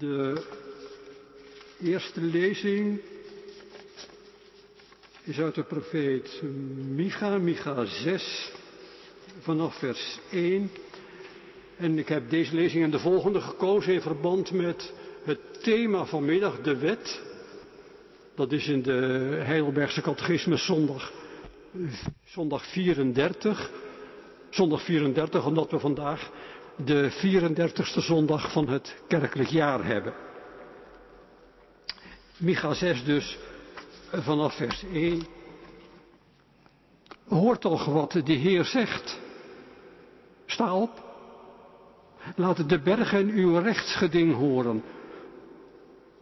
De eerste lezing is uit de profeet Micha, Micha 6, vanaf vers 1. En ik heb deze lezing en de volgende gekozen in verband met het thema vanmiddag, de wet. Dat is in de Heidelbergse Catechismus zondag, zondag 34. Zondag 34, omdat we vandaag de 34ste zondag van het kerkelijk jaar hebben. Micha 6 dus, vanaf vers 1. Hoort toch wat de Heer zegt. Sta op. Laat de bergen uw rechtsgeding horen.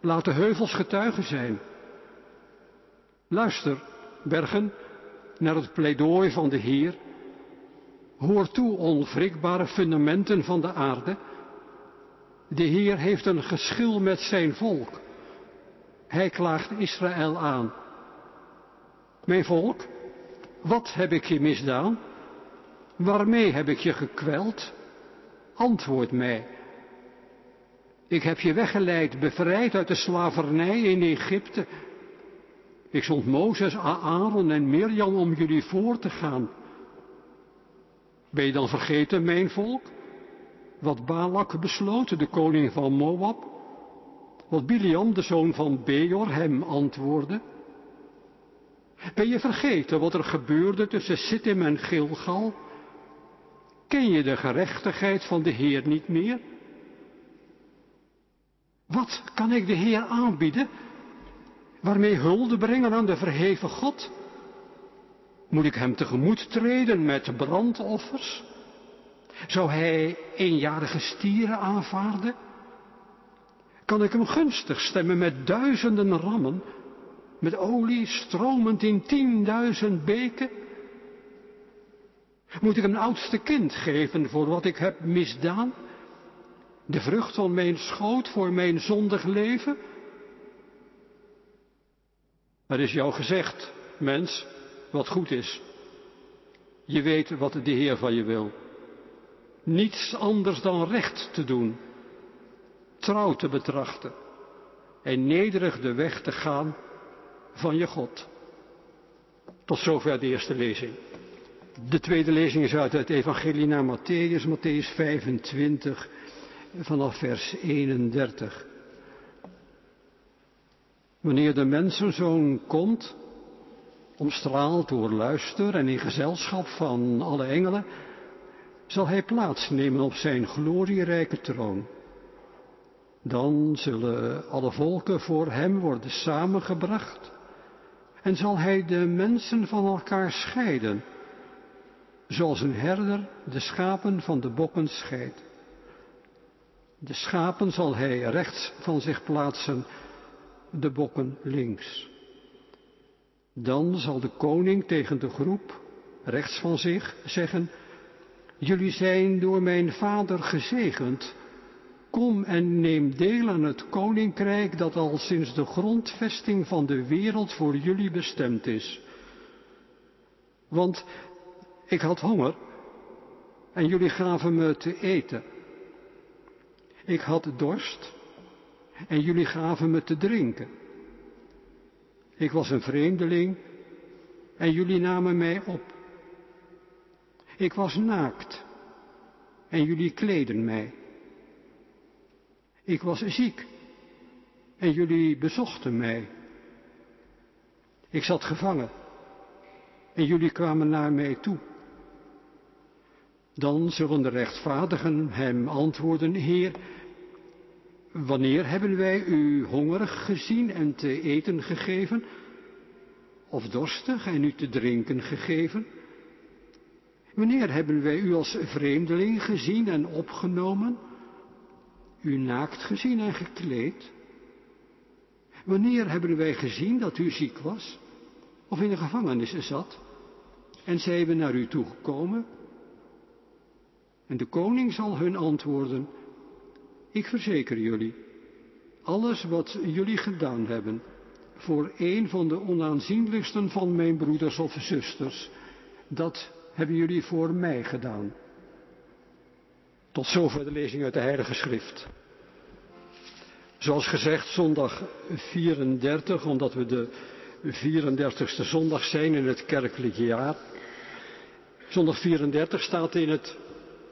Laat de heuvels getuigen zijn. Luister, bergen, naar het pleidooi van de Heer. Hoor toe, onwrikbare fundamenten van de aarde. De Heer heeft een geschil met zijn volk. Hij klaagt Israël aan. Mijn volk, wat heb ik je misdaan? Waarmee heb ik je gekweld? Antwoord mij. Ik heb je weggeleid, bevrijd uit de slavernij in Egypte. Ik zond Mozes, Aaron en Mirjam om jullie voor te gaan. Ben je dan vergeten, mijn volk? Wat Balak besloot, de koning van Moab? Wat Biliam, de zoon van Beor, hem antwoordde? Ben je vergeten wat er gebeurde tussen Sittim en Gilgal? Ken je de gerechtigheid van de Heer niet meer? Wat kan ik de Heer aanbieden? Waarmee hulde brengen aan de verheven God? Moet ik hem tegemoet treden met brandoffers? Zou hij eenjarige stieren aanvaarden? Kan ik hem gunstig stemmen met duizenden rammen, met olie stromend in tienduizend beken? Moet ik een oudste kind geven voor wat ik heb misdaan? De vrucht van mijn schoot voor mijn zondig leven? Er is jou gezegd, mens, wat goed is. Je weet wat de Heer van je wil. Niets anders dan recht te doen, trouw te betrachten en nederig de weg te gaan van je God. Tot zover de eerste lezing. De tweede lezing is uit het Evangelie naar Matthäus, Matthäus 25, vanaf vers 31. Wanneer de mensenzoon komt, omstraald door luister en in gezelschap van alle engelen, zal hij plaatsnemen op zijn glorierijke troon. Dan zullen alle volken voor hem worden samengebracht en zal hij de mensen van elkaar scheiden, zoals een herder de schapen van de bokken scheidt. De schapen zal hij rechts van zich plaatsen, de bokken links. Dan zal de koning tegen de groep rechts van zich zeggen, jullie zijn door mijn vader gezegend. Kom en neem deel aan het koninkrijk dat al sinds de grondvesting van de wereld voor jullie bestemd is. Want ik had honger en jullie gaven me te eten. Ik had dorst en jullie gaven me te drinken. Ik was een vreemdeling en jullie namen mij op. Ik was naakt en jullie kleden mij. Ik was ziek en jullie bezochten mij. Ik zat gevangen en jullie kwamen naar mij toe. Dan zullen de rechtvaardigen hem antwoorden, Heer, wanneer hebben wij u hongerig gezien en te eten gegeven? Of dorstig en u te drinken gegeven? Wanneer hebben wij u als vreemdeling gezien en opgenomen? U naakt gezien en gekleed? Wanneer hebben wij gezien dat u ziek was? Of in de gevangenis zat? En zijn we naar u toegekomen? En de koning zal hun antwoorden, ik verzeker jullie, alles wat jullie gedaan hebben voor een van de onaanzienlijksten van mijn broeders of zusters, dat hebben jullie voor mij gedaan. Tot zover de lezing uit de Heilige Schrift. Zoals gezegd, zondag 34, omdat we de 34ste zondag zijn in het kerkelijk jaar. Zondag 34 staat in het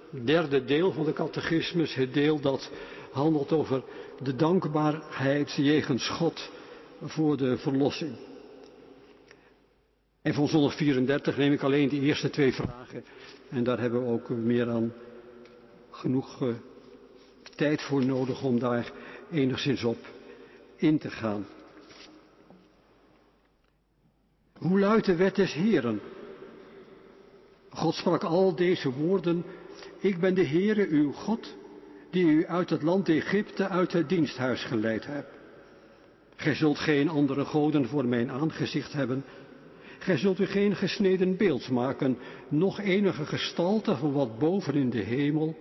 derde deel van de catechismus, het deel dat handelt over de dankbaarheid jegens God voor de verlossing. En van zondag 34 neem ik alleen de eerste twee vragen. En daar hebben we ook meer dan genoeg eh, tijd voor nodig om daar enigszins op in te gaan. Hoe luidt de wet des Heren? God sprak al deze woorden. Ik ben de Heere uw God, die u uit het land Egypte, uit het diensthuis geleid hebt. Gij zult geen andere goden voor mijn aangezicht hebben. Gij zult u geen gesneden beeld maken, noch enige gestalte van wat boven in de hemel,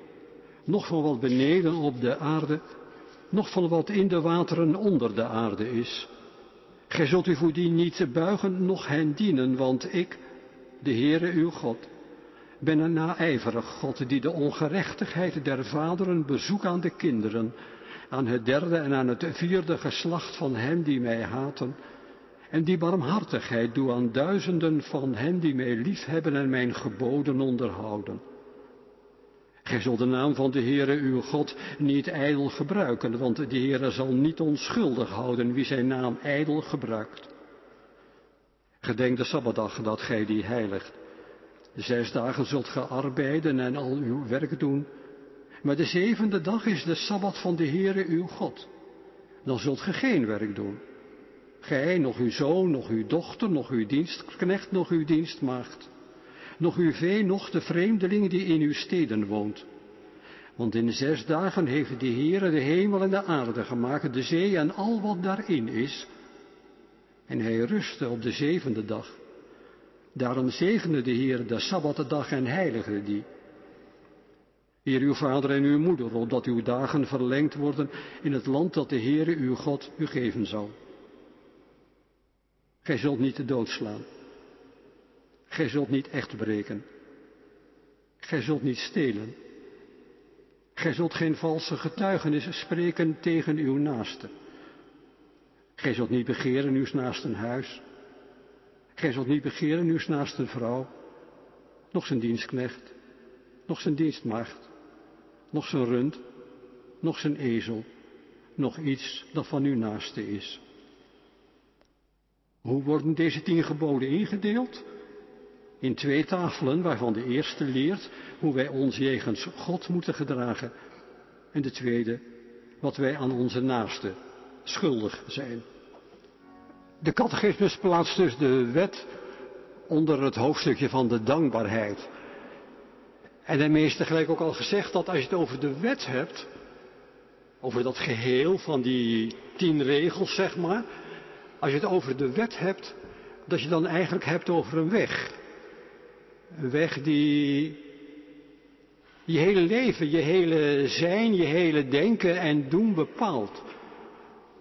noch van wat beneden op de aarde, noch van wat in de wateren onder de aarde is. Gij zult u voor die niet buigen, noch hen dienen, want ik, de Heere uw God, ben een naijverig God die de ongerechtigheid der vaderen bezoekt aan de kinderen, aan het derde en aan het vierde geslacht van hen die mij haten, en die barmhartigheid doe aan duizenden van hen die mij liefhebben en mijn geboden onderhouden. Gij zult de naam van de Heere uw God niet ijdel gebruiken, want de Heere zal niet onschuldig houden wie zijn naam ijdel gebruikt. Gedenk de Sabbatdag dat gij die heiligt. Zes dagen zult ge arbeiden en al uw werk doen. Maar de zevende dag is de Sabbat van de Heere uw God. Dan zult ge geen werk doen. Gij, nog uw zoon, nog uw dochter, nog uw dienstknecht, nog uw dienstmaagd nog uw vee, nog de vreemdeling die in uw steden woont. Want in zes dagen heeft de Heere de hemel en de aarde gemaakt, de zee en al wat daarin is. En hij rustte op de zevende dag. Daarom zegende de Heer de Sabbatdag en heiligde die. Heer uw vader en uw moeder, opdat uw dagen verlengd worden in het land dat de Heere uw God u geven zal. Gij zult niet de dood slaan. Gij zult niet echt breken. Gij zult niet stelen. Gij zult geen valse getuigenis spreken tegen uw naaste. Gij zult niet begeren uw naaste huis. Gij zult niet begeren uw naaste vrouw, nog zijn dienstknecht, nog zijn dienstmaagd, nog zijn rund, nog zijn ezel, nog iets dat van uw naaste is. Hoe worden deze tien geboden ingedeeld? in twee tafelen, waarvan de eerste leert hoe wij ons jegens God moeten gedragen en de tweede wat wij aan onze naaste schuldig zijn. De catechismus plaatst dus de wet onder het hoofdstukje van de dankbaarheid. En daarmee is tegelijk ook al gezegd dat als je het over de wet hebt, over dat geheel van die tien regels zeg maar, als je het over de wet hebt, dat je dan eigenlijk hebt over een weg. Een weg die je hele leven, je hele zijn, je hele denken en doen bepaalt.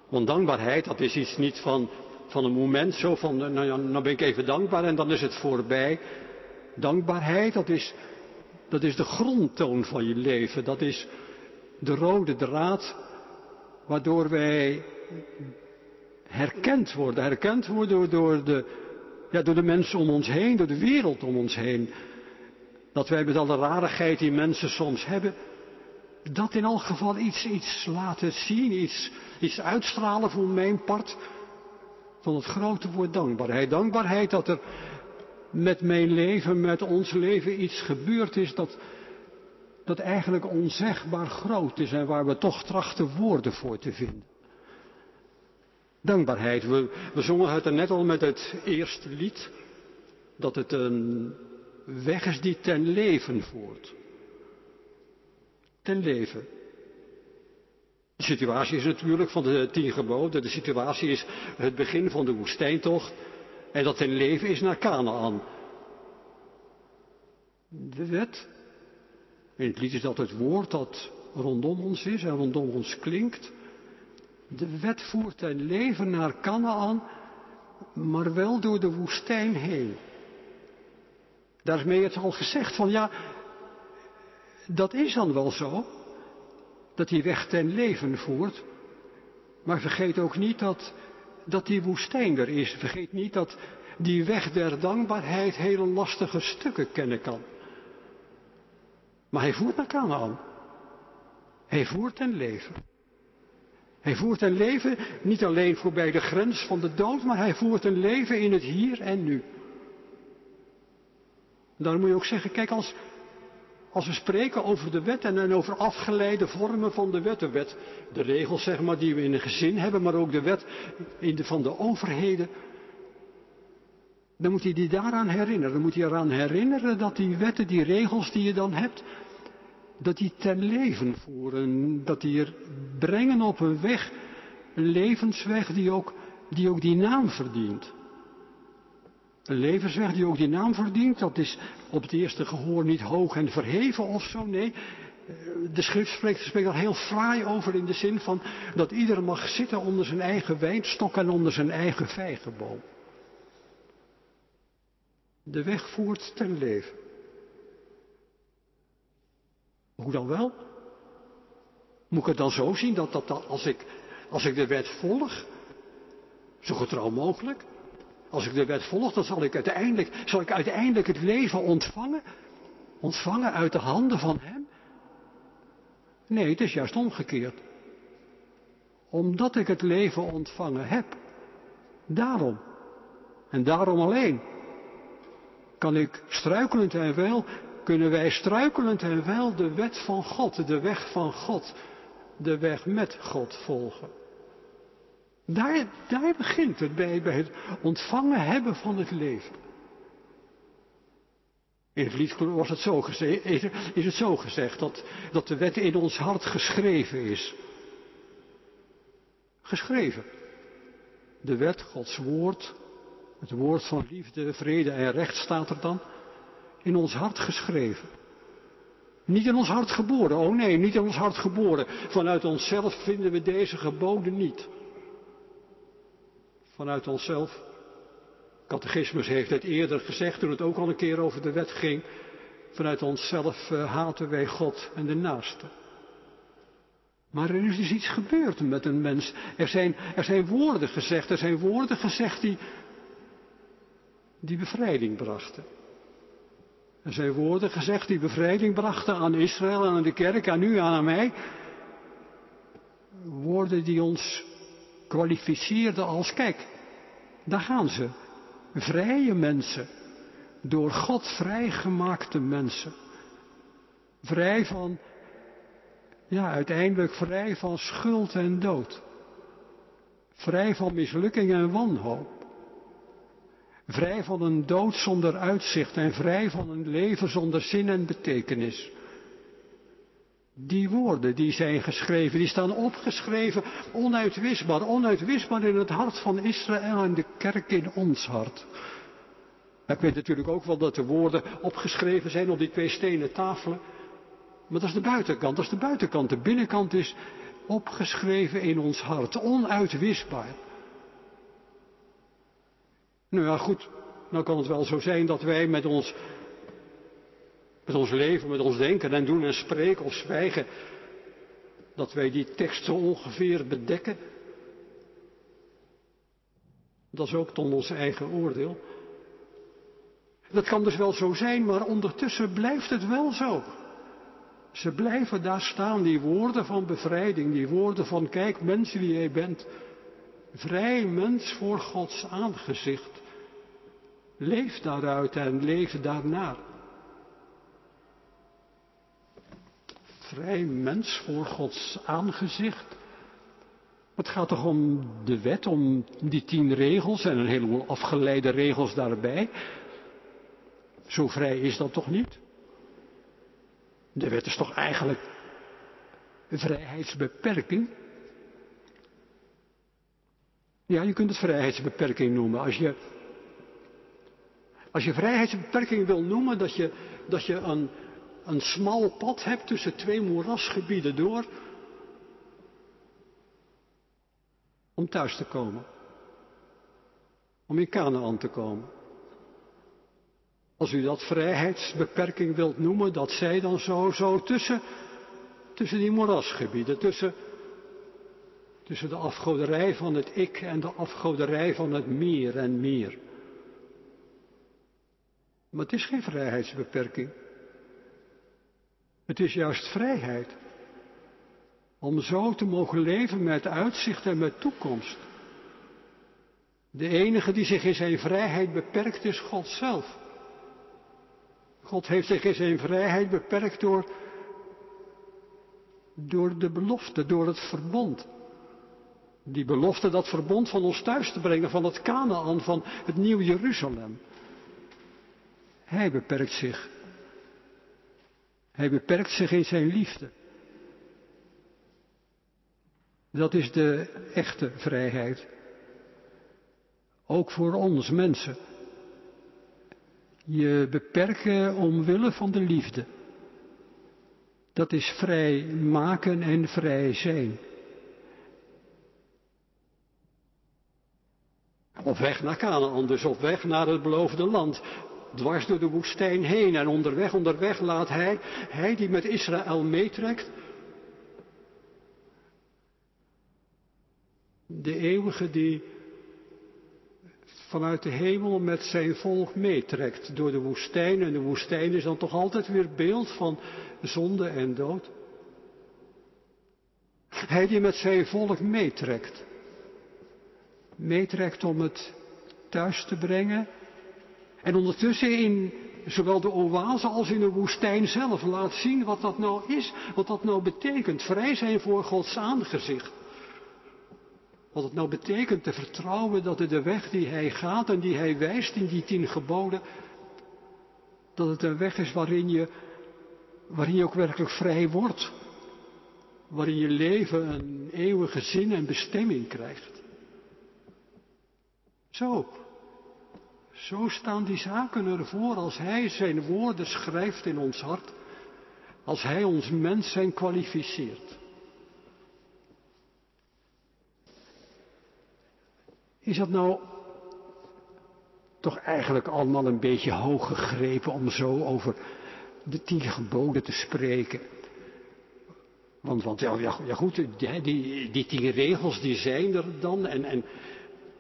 Want dankbaarheid, dat is iets niet van, van een moment zo van, nou ja, nou ben ik even dankbaar en dan is het voorbij. Dankbaarheid, dat is, dat is de grondtoon van je leven. Dat is de rode draad waardoor wij herkend worden. Herkend worden door de, ja, door de mensen om ons heen, door de wereld om ons heen. Dat wij met alle rarigheid die mensen soms hebben, dat in elk geval iets, iets laten zien, iets, iets uitstralen voor mijn part van het grote woord dankbaarheid. Dankbaarheid dat er met mijn leven, met ons leven iets gebeurd is dat, dat eigenlijk onzegbaar groot is en waar we toch trachten woorden voor te vinden. Dankbaarheid. We, we zongen het er net al met het eerste lied. Dat het een weg is die ten leven voert. Ten leven. De situatie is natuurlijk van de tien geboden. De situatie is het begin van de woestijntocht. En dat ten leven is naar Canaan. De wet. In het lied is dat het woord dat rondom ons is en rondom ons klinkt. De wet voert zijn leven naar Canaan, maar wel door de woestijn heen. Daarmee het al gezegd van ja, dat is dan wel zo, dat die weg ten leven voert, Maar vergeet ook niet dat, dat die woestijn er is. Vergeet niet dat die weg der dankbaarheid hele lastige stukken kennen kan. Maar hij voert naar Canaan. Hij voert een leven. Hij voert een leven niet alleen voorbij de grens van de dood, maar hij voert een leven in het hier en nu. Daarom moet je ook zeggen, kijk, als, als we spreken over de wet en, over afgeleide vormen van de wet, de wet, de regels zeg maar die we in een gezin hebben, maar ook de wet in de, van de overheden, dan moet je die daaraan herinneren. Dan moet je eraan herinneren dat die wetten, die regels die je dan hebt, dat die ten leven voeren, dat die er brengen op een weg, een levensweg die ook die, ook die naam verdient. Een levensweg die ook die naam verdient, dat is op het eerste gehoor niet hoog en verheven of zo, nee. De schrift spreekt, spreekt heel fraai over in de zin van dat ieder mag zitten onder zijn eigen wijnstok en onder zijn eigen vijgenboom. De weg voert ten leven. Hoe dan wel? Moet ik het dan zo zien dat, dat, als, ik, als ik de wet volg, zo getrouw mogelijk, als ik de wet volg, dan zal ik uiteindelijk, zal ik uiteindelijk het leven ontvangen, ontvangen uit de handen van Hem? Nee, het is juist omgekeerd. Omdat ik het leven ontvangen heb, daarom, en daarom alleen, kan ik struikelend en wel kunnen wij struikelend en wel de wet van God, de weg van God, de weg met God volgen. Daar, daar begint het bij, bij het ontvangen hebben van het leven. In het lied was het zo gezegd, is het zo gezegd dat, dat de wet in ons hart geschreven is. Geschreven. De wet, Gods woord, het woord van liefde, vrede en recht staat er dan in ons hart geschreven. Niet in ons hart geboren. Oh nee, niet in ons hart geboren. Vanuit onszelf vinden we deze geboden niet. Vanuit onszelf. Catechismus heeft het eerder gezegd toen het ook al een keer over de wet ging. Vanuit onszelf uh, haten wij God en de naaste. Maar er is dus iets gebeurd met een mens. Er zijn, er zijn woorden gezegd, er zijn woorden gezegd die, die bevrijding brachten. Er zijn woorden gezegd die bevrijding brachten aan Israël aan de kerk, aan u aan mij. Woorden die ons kwalificeerden als, kijk, daar gaan ze. Vrije mensen. Door God vrijgemaakte mensen. Vrij van, ja, uiteindelijk vrij van schuld en dood. Vrij van mislukking en wanhoop. Vrij van een dood zonder uitzicht en vrij van een leven zonder zin en betekenis. Die woorden die zijn geschreven, die staan opgeschreven, onuitwisbaar, onuitwisbaar in het hart van Israël en de kerk in ons hart. Ik weet natuurlijk ook wel dat de woorden opgeschreven zijn op die twee stenen tafelen. Maar dat is de buitenkant, dat is de buitenkant. De binnenkant is opgeschreven in ons hart, onuitwisbaar. Nou ja, goed, nou kan het wel zo zijn dat wij met ons, met ons leven, met ons denken en doen en spreken of zwijgen, dat wij die tekst zo ongeveer bedekken. Dat is ook tot ons eigen oordeel. Dat kan dus wel zo zijn, maar ondertussen blijft het wel zo. Ze blijven daar staan, die woorden van bevrijding, die woorden van kijk mensen wie jij bent. Vrij mens voor Gods aangezicht. Leef daaruit en leef daarnaar. Vrij mens voor Gods aangezicht. Het gaat toch om de wet, om die tien regels en een heleboel afgeleide regels daarbij. Zo vrij is dat toch niet? De wet is toch eigenlijk een vrijheidsbeperking? Ja, je kunt het vrijheidsbeperking noemen. Als je, als je vrijheidsbeperking wil noemen, dat je, dat je een, een smal pad hebt tussen twee moerasgebieden door, om thuis te komen. Om in Canaan te komen. Als u dat vrijheidsbeperking wilt noemen, dat zij dan zo, zo tussen, tussen die moerasgebieden, tussen Tussen de afgoderij van het ik en de afgoderij van het meer en meer. Maar het is geen vrijheidsbeperking. Het is juist vrijheid. Om zo te mogen leven met uitzicht en met toekomst. De enige die zich in zijn vrijheid beperkt is God zelf. God heeft zich in zijn vrijheid beperkt door, door de belofte, door het verbond. Die belofte, dat verbond van ons thuis te brengen, van het Canaan, van het nieuw Jeruzalem. Hij beperkt zich. Hij beperkt zich in zijn liefde. Dat is de echte vrijheid. Ook voor ons mensen. Je beperken omwille van de liefde. Dat is vrij maken en vrij zijn. Op weg naar Canaan, dus op weg naar het beloofde land. Dwars door de woestijn heen en onderweg, onderweg laat hij, hij die met Israël meetrekt, de eeuwige die vanuit de hemel met zijn volk meetrekt door de woestijn. En de woestijn is dan toch altijd weer beeld van zonde en dood. Hij die met zijn volk meetrekt. Meetrekt om het thuis te brengen. En ondertussen in zowel de oase als in de woestijn zelf laat zien wat dat nou is. Wat dat nou betekent. Vrij zijn voor Gods aangezicht. Wat het nou betekent te vertrouwen dat de weg die hij gaat en die hij wijst in die tien geboden, dat het een weg is waarin je, waarin je ook werkelijk vrij wordt. Waarin je leven een eeuwige zin en bestemming krijgt. Zo. Zo staan die zaken ervoor als Hij zijn woorden schrijft in ons hart. Als Hij ons mens zijn kwalificeert. Is dat nou toch eigenlijk allemaal een beetje hoog gegrepen om zo over de tien geboden te spreken? Want, want ja, ja, goed, die, die, die, tien regels die zijn er dan en, en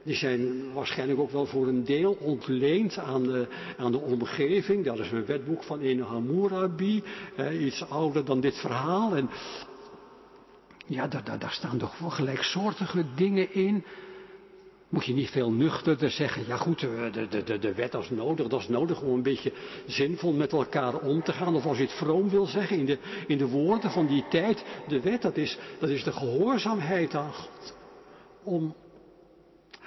die zijn waarschijnlijk ook wel voor een deel ontleend aan de, aan de omgeving. Dat is een wetboek van een Hammurabi, eh, iets ouder dan dit verhaal. En ja, daar, daar, daar staan toch wel gelijksoortige dingen in. Moet je niet veel nuchterder zeggen, ja goed, de, de, de, de wet is nodig, dat is nodig om een beetje zinvol met elkaar om te gaan. Of als je het vroom wil zeggen, in de, in de woorden van die tijd, de wet, dat is, dat is de gehoorzaamheid aan God. Om,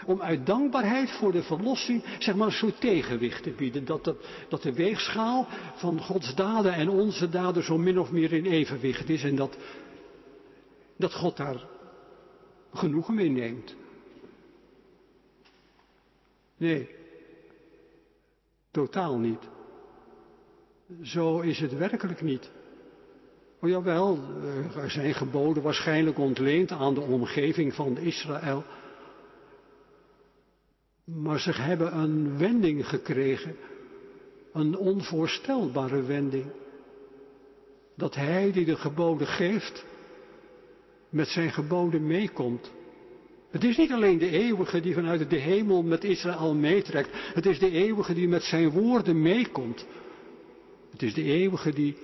om uit dankbaarheid voor de verlossing, zeg maar, een soort tegenwicht te bieden. Dat, dat, dat de weegschaal van Gods daden en onze daden zo min of meer in evenwicht is. En dat, dat God daar genoegen mee neemt. Nee, totaal niet. Zo is het werkelijk niet. Oh jawel, er zijn geboden waarschijnlijk ontleend aan de omgeving van Israël. Maar ze hebben een wending gekregen, een onvoorstelbare wending. Dat hij die de geboden geeft, met zijn geboden meekomt. Het is niet alleen de eeuwige die vanuit de hemel met Israël meetrekt. Het is de eeuwige die met zijn woorden meekomt. Het is de eeuwige die,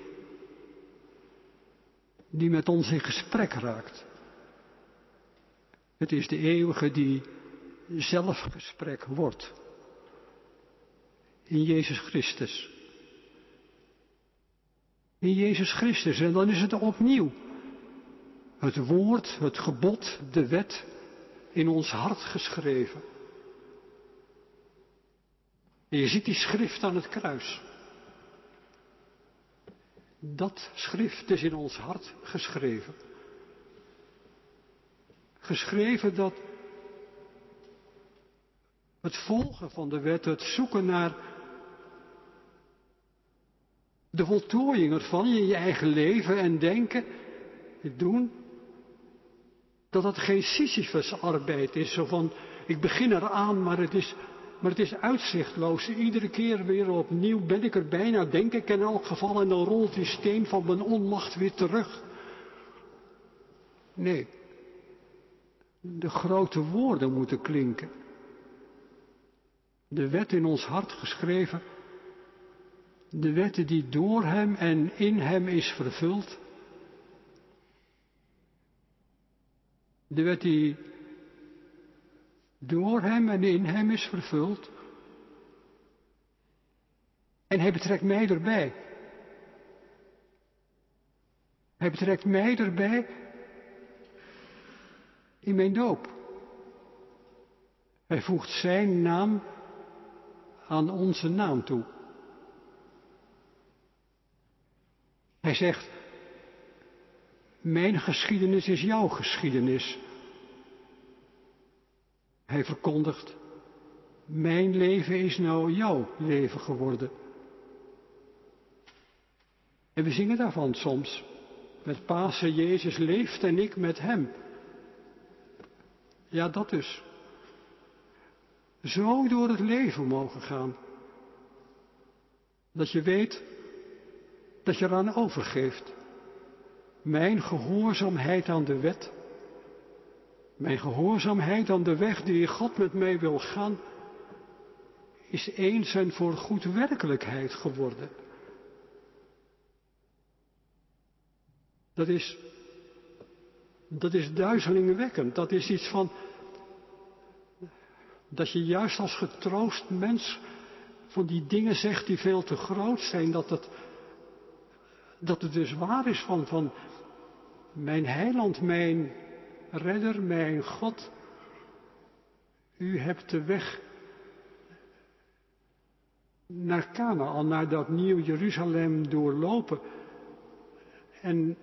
die met ons in gesprek raakt. Het is de eeuwige die zelf gesprek wordt. In Jezus Christus. In Jezus Christus. En dan is het opnieuw. Het woord, het gebod, de wet, in ons hart geschreven. En je ziet die schrift aan het kruis. Dat schrift is in ons hart geschreven. Geschreven dat het volgen van de wet, het zoeken naar de voltooiing ervan in je eigen leven en denken, doen, dat het geen Sisyphus-arbeid is, zo van, ik begin eraan, maar het is, maar het is uitzichtloos. Iedere keer weer opnieuw ben ik er bijna, denk ik in elk geval, en dan rolt die steen van mijn onmacht weer terug. Nee. de grote woorden moeten klinken. De wet in ons hart geschreven, de wetten die door Hem en in Hem is vervuld. De wet die door Hem en in Hem is vervuld. En Hij betrekt mij erbij. Hij betrekt mij erbij in mijn doop. Hij voegt zijn naam aan onze naam toe. Hij zegt, mijn geschiedenis is jouw geschiedenis. Hij verkondigt, mijn leven is nou jouw leven geworden. En we zingen daarvan soms. Met Pasen, Jezus leeft en ik met Hem. Ja, dat dus. Zo door het leven mogen gaan. Dat je weet dat je eraan overgeeft. Mijn gehoorzaamheid aan de wet. Mijn gehoorzaamheid aan de weg die God met mij wil gaan. Is eens en voor goed werkelijkheid geworden. Dat is, dat is duizelingwekkend. Dat is iets van, dat je juist als getroost mens van die dingen zegt die veel te groot zijn, dat het, dat het dus waar is van, van mijn heiland, mijn redder, mijn God. U hebt de weg naar Canaan, naar dat nieuw Jeruzalem doorlopen. En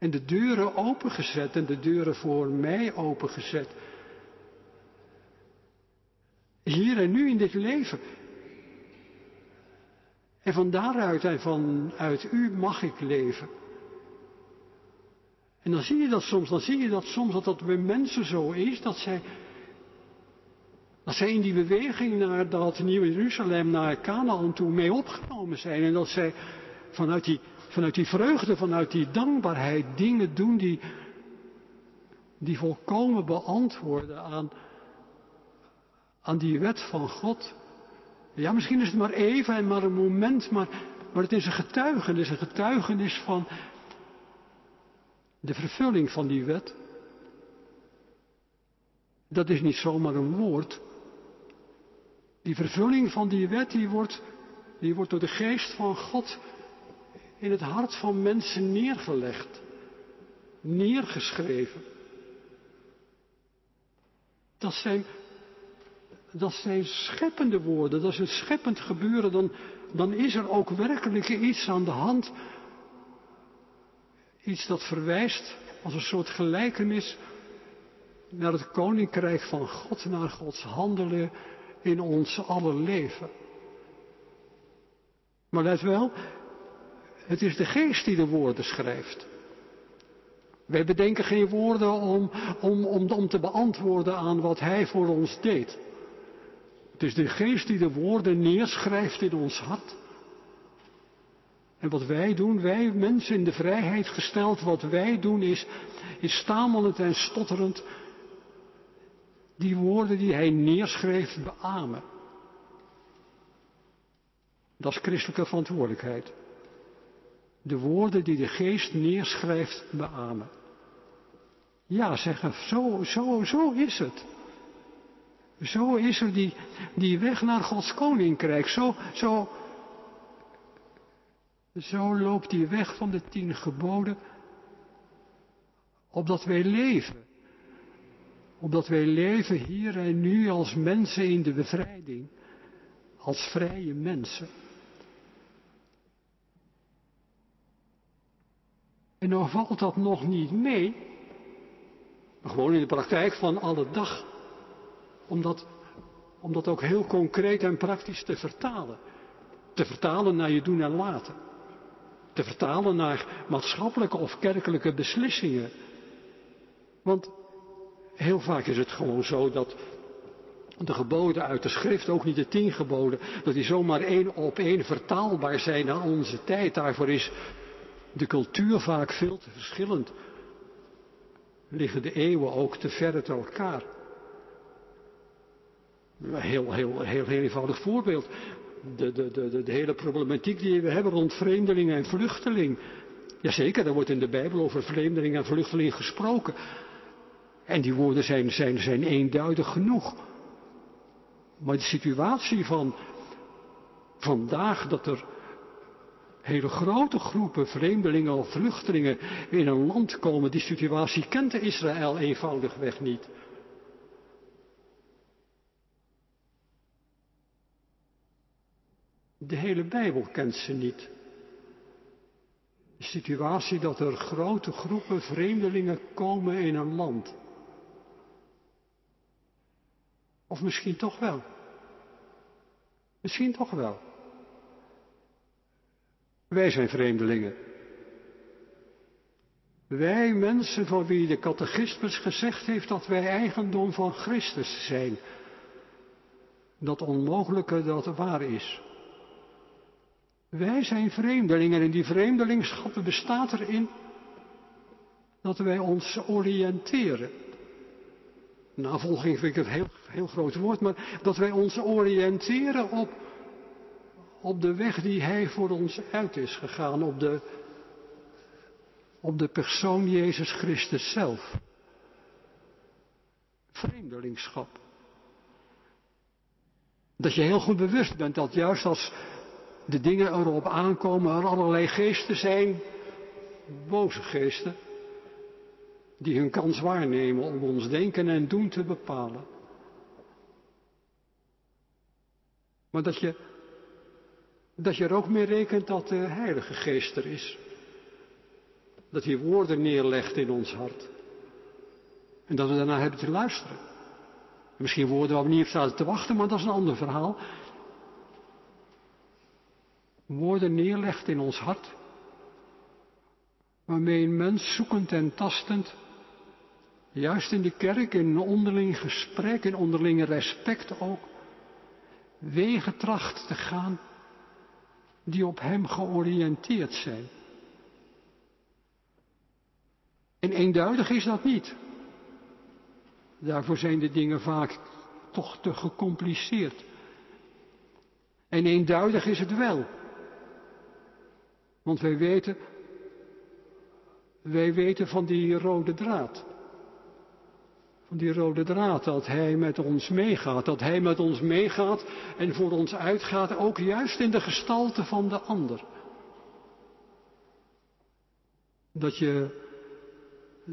en de deuren opengezet en de deuren voor mij opengezet. Hier en nu in dit leven. En van daaruit en vanuit u mag ik leven. En dan zie je dat soms, dan zie je dat soms dat dat bij mensen zo is, dat zij, dat zij in die beweging naar dat nieuwe Jeruzalem, naar Canaan toe mee opgenomen zijn. En dat zij vanuit die vanuit die vreugde, vanuit die dankbaarheid dingen doen die, die volkomen beantwoorden aan, aan die wet van God. Ja, misschien is het maar even en maar een moment, maar, maar het is een getuigenis, een getuigenis van de vervulling van die wet. Dat is niet zomaar een woord. Die vervulling van die wet, die wordt, die wordt door de geest van God in het hart van mensen neergelegd, neergeschreven. Dat zijn, dat zijn scheppende woorden, dat is een scheppend gebeuren, dan, dan is er ook werkelijk iets aan de hand. Iets dat verwijst als een soort gelijkenis naar het koninkrijk van God, naar Gods handelen in ons aller leven. Maar let wel, het is de geest die de woorden schrijft. Wij bedenken geen woorden om, om, om, om te beantwoorden aan wat Hij voor ons deed. Het is de geest die de woorden neerschrijft in ons hart. En wat wij doen, wij mensen in de vrijheid gesteld, wat wij doen is, is stamelend en stotterend die woorden die hij neerschreef beamen. Dat is christelijke verantwoordelijkheid de woorden die de geest neerschrijft beamen. Ja, zeggen, zo, zo, zo is het. Zo is er die, die weg naar Gods koninkrijk. Zo, zo, zo loopt die weg van de tien geboden. Opdat wij leven. Opdat wij leven hier en nu als mensen in de bevrijding. Als vrije mensen. En nou valt dat nog niet mee, gewoon in de praktijk van alle dag, om dat, dat ook heel concreet en praktisch te vertalen. Te vertalen naar je doen en laten. Te vertalen naar maatschappelijke of kerkelijke beslissingen. Want heel vaak is het gewoon zo dat de geboden uit de schrift, ook niet de tien geboden, dat die zomaar één op één vertaalbaar zijn naar onze tijd. Daarvoor is de cultuur vaak veel te verschillend. liggen de eeuwen ook te ver uit elkaar. Heel, heel, heel, heel eenvoudig voorbeeld. De, de, de, de, hele problematiek die we hebben rond vreemdeling en vluchteling. Jazeker, er wordt in de Bijbel over vreemdeling en vluchteling gesproken. En die woorden zijn, zijn, zijn eenduidig genoeg. Maar de situatie van vandaag dat er hele grote groepen vreemdelingen of vluchtelingen in een land komen, die situatie kent Israël eenvoudigweg niet. De hele Bijbel kent ze niet. De situatie dat er grote groepen vreemdelingen komen in een land. Of misschien toch wel. Misschien toch wel. Wij zijn vreemdelingen. Wij mensen van wie de catechismus gezegd heeft dat wij eigendom van Christus zijn. Dat onmogelijke dat waar is. Wij zijn vreemdelingen en die vreemdelingschap bestaat erin dat wij ons oriënteren. Navolging vind ik een heel, heel groot woord, maar dat wij ons oriënteren op, op de weg die Hij voor ons uit is gegaan, op de, op de persoon Jezus Christus zelf. Vreemdelingschap. Dat je heel goed bewust bent dat juist als de dingen erop aankomen, er allerlei geesten zijn, boze geesten, die hun kans waarnemen om ons denken en doen te bepalen. Maar dat je, dat je er ook mee rekent dat de Heilige Geest er is. Dat hij woorden neerlegt in ons hart. En dat we daarna hebben te luisteren. misschien woorden waar we niet op zaten te wachten, maar dat is een ander verhaal woorden neerlegt in ons hart, waarmee een mens zoekend en tastend, juist in de kerk, in onderling gesprek, in onderlinge respect ook, wegen tracht te gaan die op hem georiënteerd zijn. En eenduidig is dat niet. Daarvoor zijn de dingen vaak toch te gecompliceerd. En eenduidig is het wel. Want wij weten, wij weten van die rode draad. Van die rode draad dat Hij met ons meegaat. Dat Hij met ons meegaat en voor ons uitgaat, ook juist in de gestalte van de ander. Dat je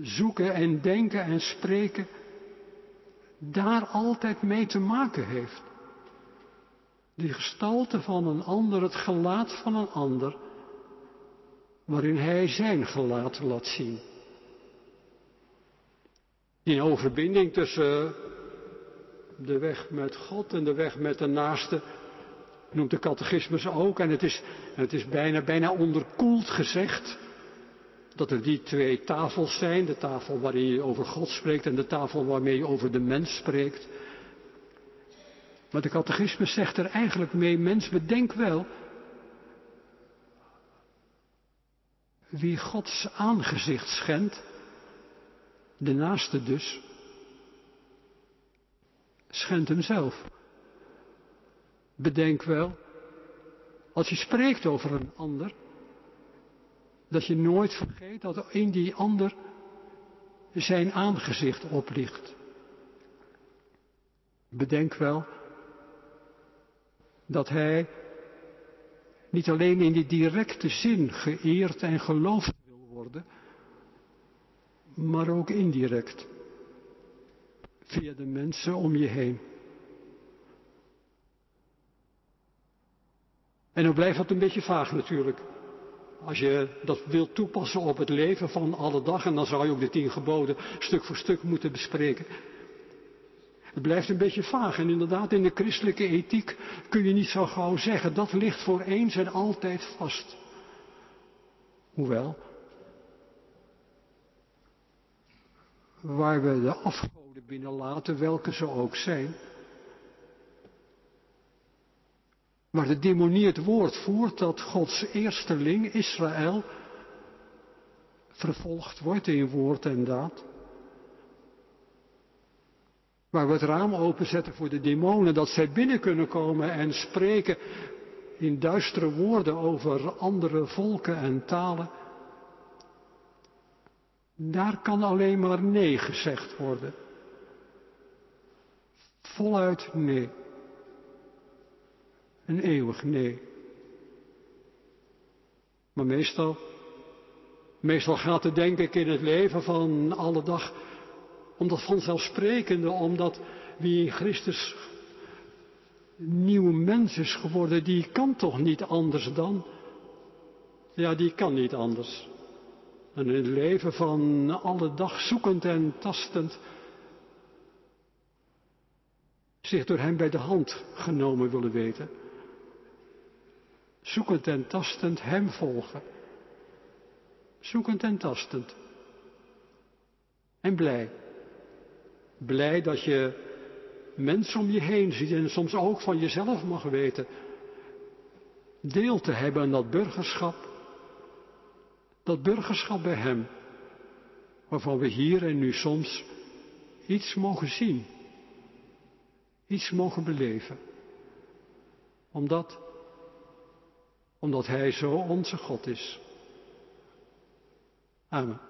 zoeken en denken en spreken daar altijd mee te maken heeft. Die gestalte van een ander, het gelaat van een ander, waarin hij zijn gelaat laat zien. In overbinding tussen de weg met God en de weg met de naaste noemt de catechismus ook. En het is, het is bijna, bijna onderkoeld gezegd dat er die twee tafels zijn. De tafel waarin je over God spreekt en de tafel waarmee je over de mens spreekt. Maar de catechismus zegt er eigenlijk mee, mens bedenk wel Wie Gods aangezicht schendt, de naaste dus, schendt hemzelf. Bedenk wel, als je spreekt over een ander, dat je nooit vergeet dat in die ander zijn aangezicht oplicht. Bedenk wel dat hij niet alleen in die directe zin geëerd en geloofd wil worden, maar ook indirect, via de mensen om je heen. En dan blijft dat een beetje vaag natuurlijk. Als je dat wilt toepassen op het leven van alle dag, en dan zou je ook de tien geboden stuk voor stuk moeten bespreken. Het blijft een beetje vaag en inderdaad in de christelijke ethiek kun je niet zo gauw zeggen, dat ligt voor eens en altijd vast. Hoewel, waar we de afgoden binnenlaten, welke ze ook zijn, waar de demonie het woord voert dat Gods eersteling Israël vervolgd wordt in woord en daad. Waar we het raam openzetten voor de demonen, dat zij binnen kunnen komen en spreken in duistere woorden over andere volken en talen. Daar kan alleen maar nee gezegd worden. Voluit nee. Een eeuwig nee. Maar meestal, meestal gaat het denk ik in het leven van alle dag om dat vanzelfsprekende, omdat wie in Christus nieuwe mens is geworden, die kan toch niet anders dan? Ja, die kan niet anders. En in het leven van alle dag zoekend en tastend, zich door hem bij de hand genomen willen weten. Zoekend en tastend hem volgen. Zoekend en tastend. En blij. Blij dat je mensen om je heen ziet en soms ook van jezelf mag weten. Deel te hebben aan dat burgerschap. Dat burgerschap bij Hem. Waarvan we hier en nu soms iets mogen zien. Iets mogen beleven. Omdat, omdat Hij zo onze God is. Amen.